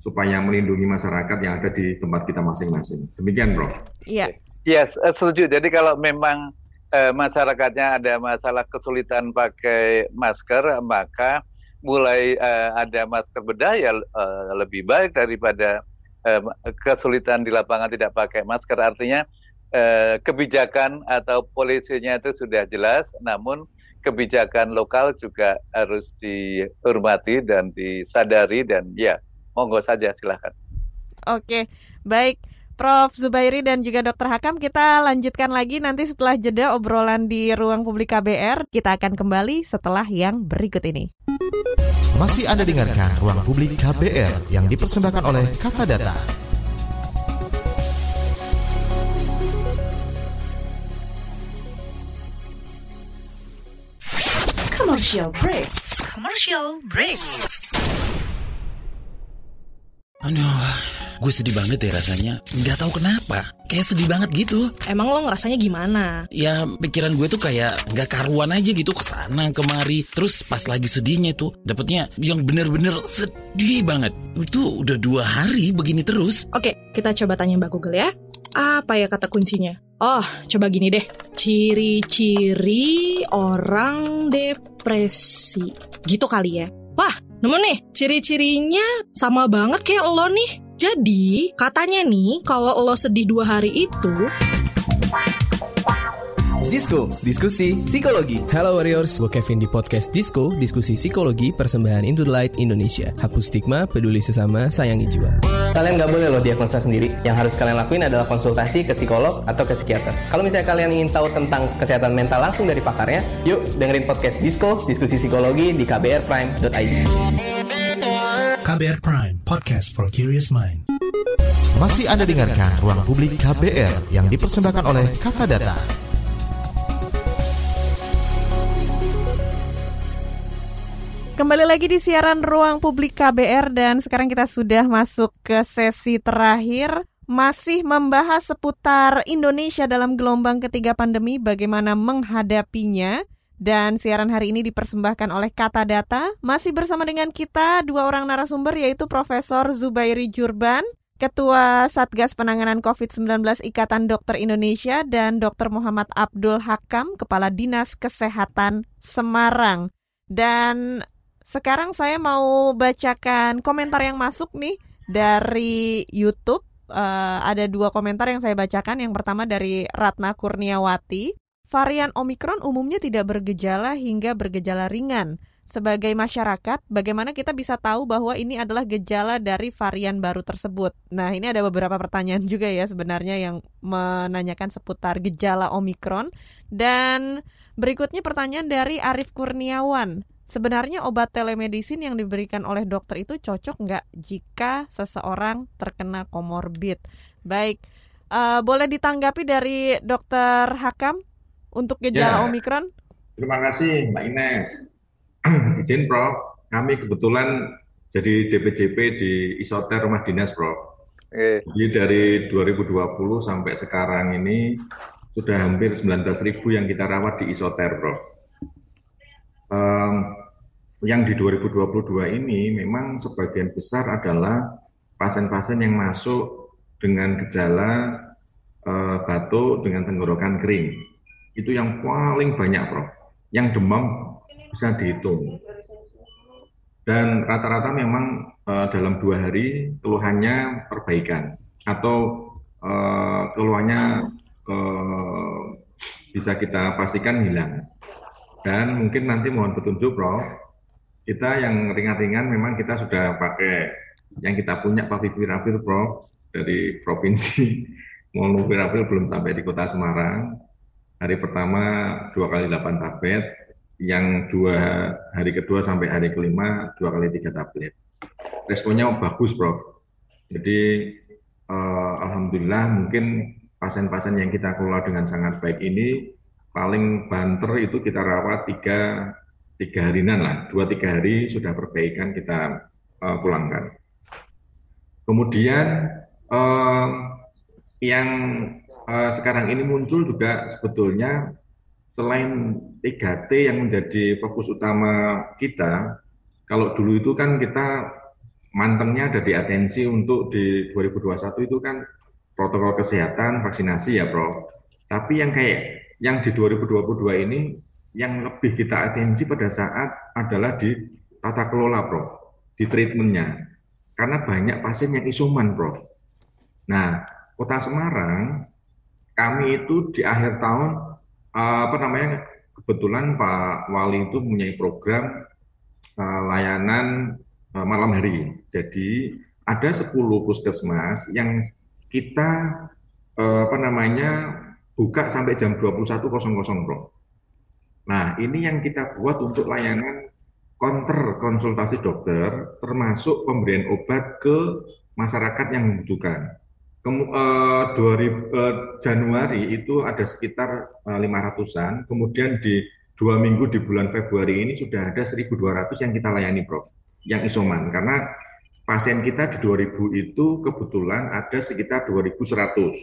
supaya melindungi masyarakat yang ada di tempat kita masing-masing. Demikian, bro. Iya. Yes, eh, setuju. Jadi kalau memang eh, masyarakatnya ada masalah kesulitan pakai masker, maka mulai eh, ada masker bedah ya eh, lebih baik daripada eh, kesulitan di lapangan tidak pakai masker artinya eh, kebijakan atau polisinya itu sudah jelas namun kebijakan lokal juga harus dihormati dan disadari dan ya monggo saja silahkan. Oke, baik. Prof. Zubairi dan juga Dr. Hakam, kita lanjutkan lagi nanti setelah jeda obrolan di ruang publik KBR. Kita akan kembali setelah yang berikut ini. Masih Anda dengarkan Ruang Publik KBR yang dipersembahkan oleh Kata Data. Commercial break. Commercial break. Aduh, Gue sedih banget ya rasanya. Nggak tahu kenapa. Kayak sedih banget gitu. Emang lo ngerasanya gimana? Ya pikiran gue tuh kayak nggak karuan aja gitu ke sana kemari. Terus pas lagi sedihnya tuh dapetnya yang bener-bener sedih banget. Itu udah dua hari begini terus. Oke, kita coba tanya Mbak Google ya. Apa ya kata kuncinya? Oh, coba gini deh. Ciri-ciri orang depresi. Gitu kali ya. Wah, nemu nih, ciri-cirinya sama banget kayak lo nih. Jadi, katanya nih, kalau lo sedih dua hari itu, Disko, diskusi psikologi. Halo Warriors, gue Kevin di podcast Disko, diskusi psikologi persembahan Into the Light Indonesia. Hapus stigma, peduli sesama, sayangi jiwa. Kalian gak boleh loh diagnosa sendiri. Yang harus kalian lakuin adalah konsultasi ke psikolog atau ke psikiater. Kalau misalnya kalian ingin tahu tentang kesehatan mental langsung dari pakarnya, yuk dengerin podcast Disko, diskusi psikologi di kbrprime.id. KBR Prime, podcast for curious mind. Masih Anda dengarkan Ruang Publik KBR yang dipersembahkan oleh Kata Data. Kembali lagi di siaran Ruang Publik KBR dan sekarang kita sudah masuk ke sesi terakhir masih membahas seputar Indonesia dalam gelombang ketiga pandemi bagaimana menghadapinya dan siaran hari ini dipersembahkan oleh Kata Data masih bersama dengan kita dua orang narasumber yaitu Profesor Zubairi Jurban Ketua Satgas Penanganan COVID-19 Ikatan Dokter Indonesia dan Dr. Muhammad Abdul Hakam, Kepala Dinas Kesehatan Semarang. Dan sekarang saya mau bacakan komentar yang masuk nih dari YouTube. Uh, ada dua komentar yang saya bacakan. Yang pertama dari Ratna Kurniawati. Varian Omikron umumnya tidak bergejala hingga bergejala ringan. Sebagai masyarakat, bagaimana kita bisa tahu bahwa ini adalah gejala dari varian baru tersebut? Nah, ini ada beberapa pertanyaan juga ya sebenarnya yang menanyakan seputar gejala Omikron. Dan berikutnya pertanyaan dari Arif Kurniawan sebenarnya obat telemedicine yang diberikan oleh dokter itu cocok nggak jika seseorang terkena komorbid? Baik, uh, boleh ditanggapi dari dokter Hakam untuk gejala ya. Omikron? Terima kasih Mbak Ines. Izin Prof, kami kebetulan jadi DPJP di Isoter Rumah Dinas Prof. Eh. Jadi dari 2020 sampai sekarang ini sudah hampir 19.000 yang kita rawat di Isoter Prof. Um, yang di 2022 ini memang sebagian besar adalah pasien-pasien yang masuk dengan gejala uh, batuk dengan tenggorokan kering. Itu yang paling banyak, Prof. Yang demam bisa dihitung. Dan rata-rata memang uh, dalam dua hari keluhannya perbaikan atau uh, keluhannya uh, bisa kita pastikan hilang. Dan mungkin nanti mohon petunjuk, Prof. Kita yang ringan-ringan memang kita sudah pakai yang kita punya Favipiravir, Prof, dari provinsi. Molnupiravir belum sampai di kota Semarang. Hari pertama dua kali delapan tablet, yang dua hari kedua sampai hari kelima dua kali tiga tablet. Responnya bagus, Prof. Jadi eh, alhamdulillah mungkin pasien-pasien yang kita kelola dengan sangat baik ini paling banter itu kita rawat tiga tiga harian lah, dua tiga hari sudah perbaikan kita uh, pulangkan. Kemudian uh, yang uh, sekarang ini muncul juga sebetulnya selain 3T yang menjadi fokus utama kita, kalau dulu itu kan kita mantengnya ada di atensi untuk di 2021 itu kan protokol kesehatan, vaksinasi ya, Prof. Tapi yang kayak yang di 2022 ini yang lebih kita atensi pada saat adalah di tata kelola, Prof. Di treatmentnya. Karena banyak pasien yang isoman, Prof. Nah, Kota Semarang, kami itu di akhir tahun, eh, apa namanya, kebetulan Pak Wali itu mempunyai program uh, layanan uh, malam hari. Jadi ada 10 puskesmas yang kita apa namanya buka sampai jam 21.00 bro. Nah ini yang kita buat untuk layanan counter konsultasi dokter termasuk pemberian obat ke masyarakat yang membutuhkan. Kemu, uh, 2000, uh, Januari itu ada sekitar uh, 500-an, kemudian di dua minggu di bulan Februari ini sudah ada 1.200 yang kita layani, Prof, yang isoman. Karena pasien kita di 2000 itu kebetulan ada sekitar 2.100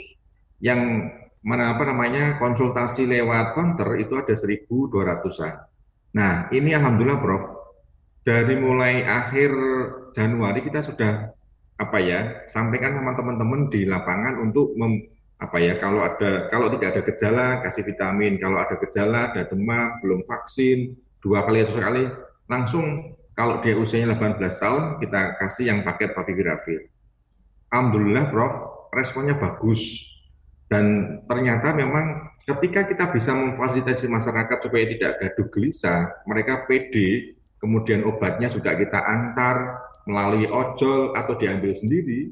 yang mana apa namanya konsultasi lewat counter itu ada 1.200-an. Nah, ini alhamdulillah Prof. Dari mulai akhir Januari kita sudah apa ya, sampaikan sama teman-teman di lapangan untuk mem, apa ya, kalau ada kalau tidak ada gejala kasih vitamin, kalau ada gejala ada demam, belum vaksin, dua kali atau sekali langsung kalau dia usianya 18 tahun kita kasih yang paket favipiravir. Alhamdulillah Prof, responnya bagus dan ternyata memang ketika kita bisa memfasilitasi masyarakat supaya tidak gaduh gelisah, mereka pede, kemudian obatnya juga kita antar melalui ojol atau diambil sendiri,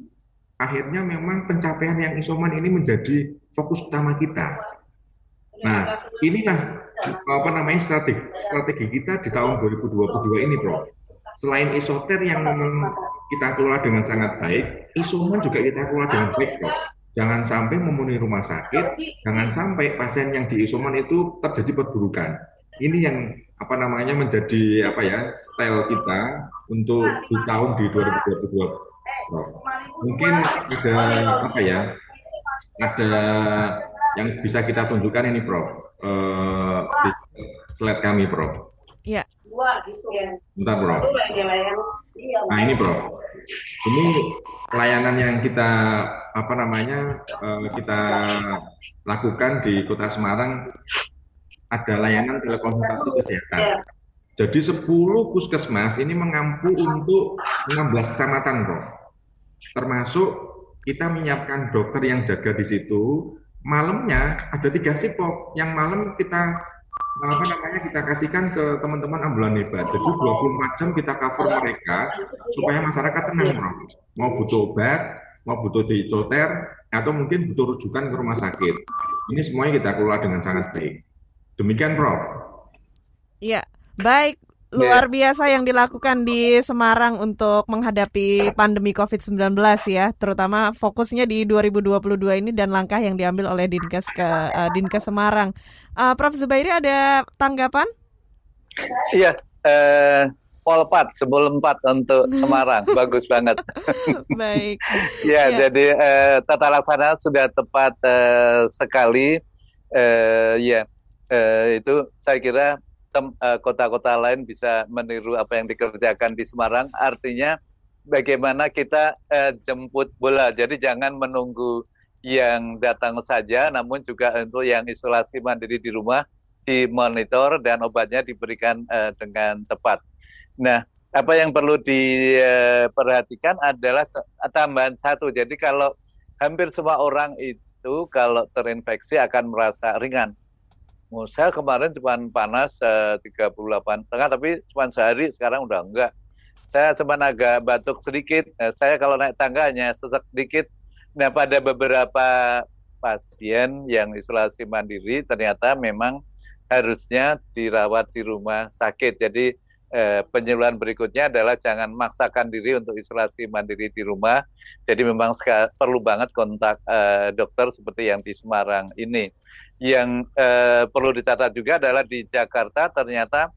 akhirnya memang pencapaian yang isoman ini menjadi fokus utama kita. Nah, inilah apa namanya strategi strategi kita di tahun 2022 ini, Bro. Selain isoter yang memang kita kelola dengan sangat baik, isoman juga kita kelola dengan baik, Bro Jangan sampai memenuhi rumah sakit, jangan sampai pasien yang di isoman itu terjadi perburukan. Ini yang apa namanya menjadi apa ya style kita untuk di tahun di 2022. Mungkin ada apa ya? Ada yang bisa kita tunjukkan ini, Prof. Uh, di slide kami, Prof. Iya. Bentar, Prof. Nah, ini, Prof. Ini layanan yang kita apa namanya uh, kita lakukan di Kota Semarang ada layanan telekonsultasi kesehatan. Jadi 10 puskesmas ini mengampu untuk 16 kecamatan, Prof. Termasuk kita menyiapkan dokter yang jaga di situ. Malamnya ada tiga sipop. Yang malam kita apa namanya kita kasihkan ke teman-teman ambulan hebat. Jadi 24 jam kita cover mereka supaya masyarakat tenang, Prof. Mau butuh obat, mau butuh diisoter, atau mungkin butuh rujukan ke rumah sakit. Ini semuanya kita kelola dengan sangat baik. Demikian, Prof. Iya, baik. Luar biasa yang dilakukan di Semarang untuk menghadapi pandemi COVID-19 ya, terutama fokusnya di 2022 ini dan langkah yang diambil oleh Dinkes ke uh, Dinkes Semarang. Uh, Prof Zubairi ada tanggapan? Iya, uh, Polpat sebelum empat untuk Semarang, bagus banget. Baik. ya, ya, jadi uh, tata laksana sudah tepat uh, sekali. Uh, ya, uh, itu saya kira kota-kota uh, lain bisa meniru apa yang dikerjakan di Semarang. Artinya bagaimana kita uh, jemput bola. Jadi jangan menunggu yang datang saja, namun juga untuk yang isolasi mandiri di rumah dimonitor dan obatnya diberikan uh, dengan tepat. Nah, apa yang perlu diperhatikan adalah tambahan satu. Jadi kalau hampir semua orang itu kalau terinfeksi akan merasa ringan. Saya kemarin cuma panas uh, 38 setengah, tapi cuma sehari sekarang udah enggak. Saya cuma agak batuk sedikit. Nah, saya kalau naik tangga hanya sesak sedikit. Nah, pada beberapa pasien yang isolasi mandiri ternyata memang harusnya dirawat di rumah sakit. Jadi eh, penyuluhan berikutnya adalah jangan maksakan diri untuk isolasi mandiri di rumah. Jadi memang perlu banget kontak eh, dokter seperti yang di Semarang ini. Yang eh, perlu dicatat juga adalah di Jakarta ternyata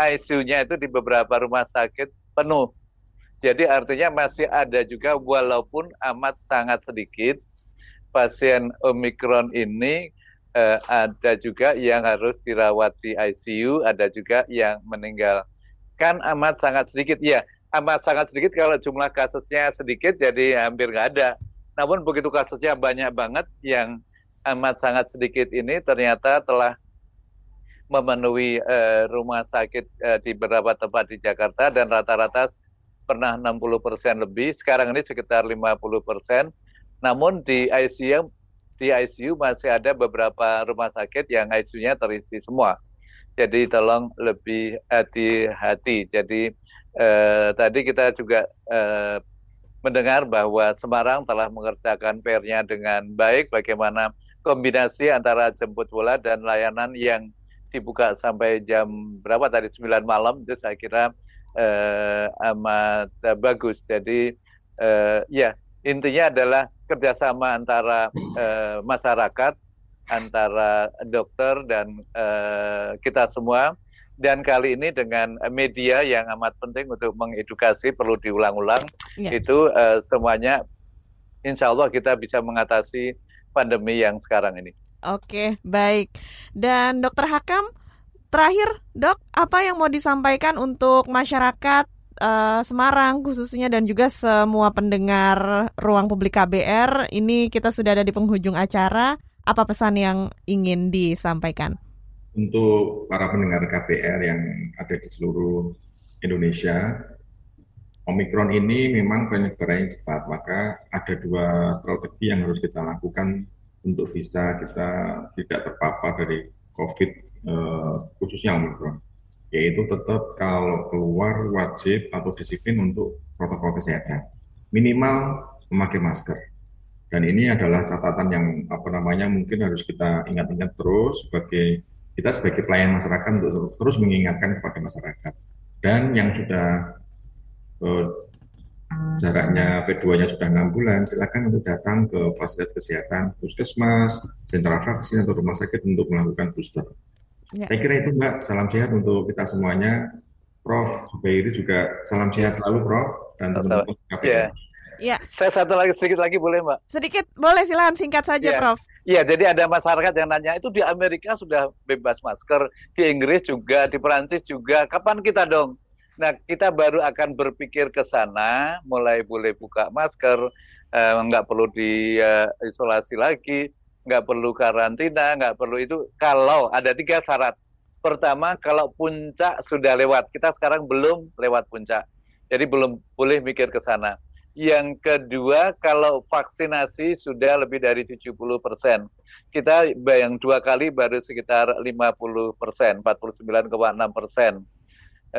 ICU-nya itu di beberapa rumah sakit penuh. Jadi artinya masih ada juga walaupun amat sangat sedikit pasien Omikron ini eh, ada juga yang harus dirawat di ICU, ada juga yang meninggal kan amat sangat sedikit. Ya amat sangat sedikit kalau jumlah kasusnya sedikit jadi hampir nggak ada. Namun begitu kasusnya banyak banget yang amat sangat sedikit ini ternyata telah memenuhi uh, rumah sakit uh, di beberapa tempat di Jakarta dan rata-rata pernah 60 persen lebih. Sekarang ini sekitar 50 persen. Namun di ICU di ICU masih ada beberapa rumah sakit yang ICU-nya terisi semua jadi tolong lebih hati-hati. Jadi eh, tadi kita juga eh, mendengar bahwa Semarang telah mengerjakan PR-nya dengan baik. Bagaimana kombinasi antara jemput bola dan layanan yang dibuka sampai jam berapa tadi 9 malam itu saya kira eh, amat bagus. Jadi eh, ya intinya adalah kerjasama antara eh, masyarakat antara dokter dan uh, kita semua dan kali ini dengan media yang amat penting untuk mengedukasi perlu diulang-ulang ya. itu uh, semuanya insya Allah kita bisa mengatasi pandemi yang sekarang ini. Oke baik dan dokter Hakam terakhir dok apa yang mau disampaikan untuk masyarakat uh, Semarang khususnya dan juga semua pendengar ruang publik KBR ini kita sudah ada di penghujung acara apa pesan yang ingin disampaikan? Untuk para pendengar KBR yang ada di seluruh Indonesia, Omikron ini memang penyebarannya cepat, maka ada dua strategi yang harus kita lakukan untuk bisa kita tidak terpapar dari COVID eh, khususnya Omikron, yaitu tetap kalau keluar wajib atau disiplin untuk protokol kesehatan, minimal memakai masker dan ini adalah catatan yang apa namanya mungkin harus kita ingat-ingat terus sebagai kita sebagai pelayan masyarakat untuk terus mengingatkan kepada masyarakat. Dan yang sudah eh, jaraknya P2-nya sudah enam bulan, silakan untuk datang ke fasilitas kesehatan, puskesmas, sentra vaksin atau rumah sakit untuk melakukan booster. Ya. Saya kira itu Mbak, salam sehat untuk kita semuanya. Prof, Zubairi juga salam sehat selalu Prof dan teman-teman Yeah. Ya. Saya satu lagi sedikit lagi boleh Mbak? Sedikit boleh silakan singkat saja ya. Prof. Iya, jadi ada masyarakat yang nanya itu di Amerika sudah bebas masker, di Inggris juga, di Perancis juga. Kapan kita dong? Nah, kita baru akan berpikir ke sana, mulai boleh buka masker, eh, nggak perlu diisolasi eh, lagi, nggak perlu karantina, nggak perlu itu. Kalau ada tiga syarat. Pertama, kalau puncak sudah lewat, kita sekarang belum lewat puncak, jadi belum boleh mikir ke sana. Yang kedua, kalau vaksinasi sudah lebih dari 70 persen. Kita yang dua kali baru sekitar 50 persen, 49,6 persen.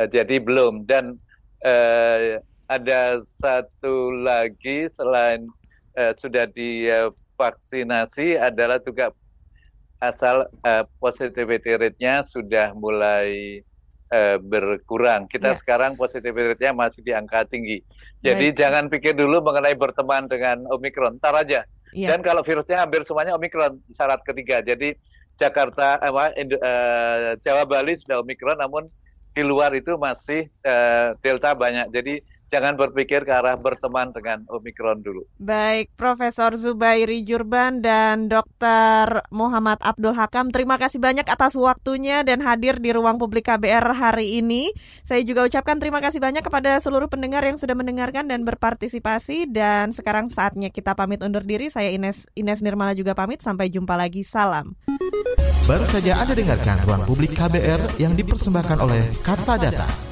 Eh, jadi belum. Dan eh, ada satu lagi selain eh, sudah divaksinasi adalah juga asal eh, positivity rate-nya sudah mulai uh, berkurang. Kita yeah. sekarang positivity rate-nya masih di angka tinggi. Jadi Baik. jangan pikir dulu mengenai berteman dengan Omikron, ntar aja. Yeah. Dan kalau virusnya hampir semuanya Omikron, syarat ketiga. Jadi Jakarta, eh, uh, Jawa Bali sudah Omikron, namun di luar itu masih uh, Delta banyak. Jadi jangan berpikir ke arah berteman dengan Omikron dulu. Baik, Profesor Zubairi Jurban dan Dr. Muhammad Abdul Hakam, terima kasih banyak atas waktunya dan hadir di ruang publik KBR hari ini. Saya juga ucapkan terima kasih banyak kepada seluruh pendengar yang sudah mendengarkan dan berpartisipasi dan sekarang saatnya kita pamit undur diri. Saya Ines Ines Nirmala juga pamit. Sampai jumpa lagi. Salam. Baru saja Anda dengarkan ruang publik KBR yang dipersembahkan oleh Kata Data.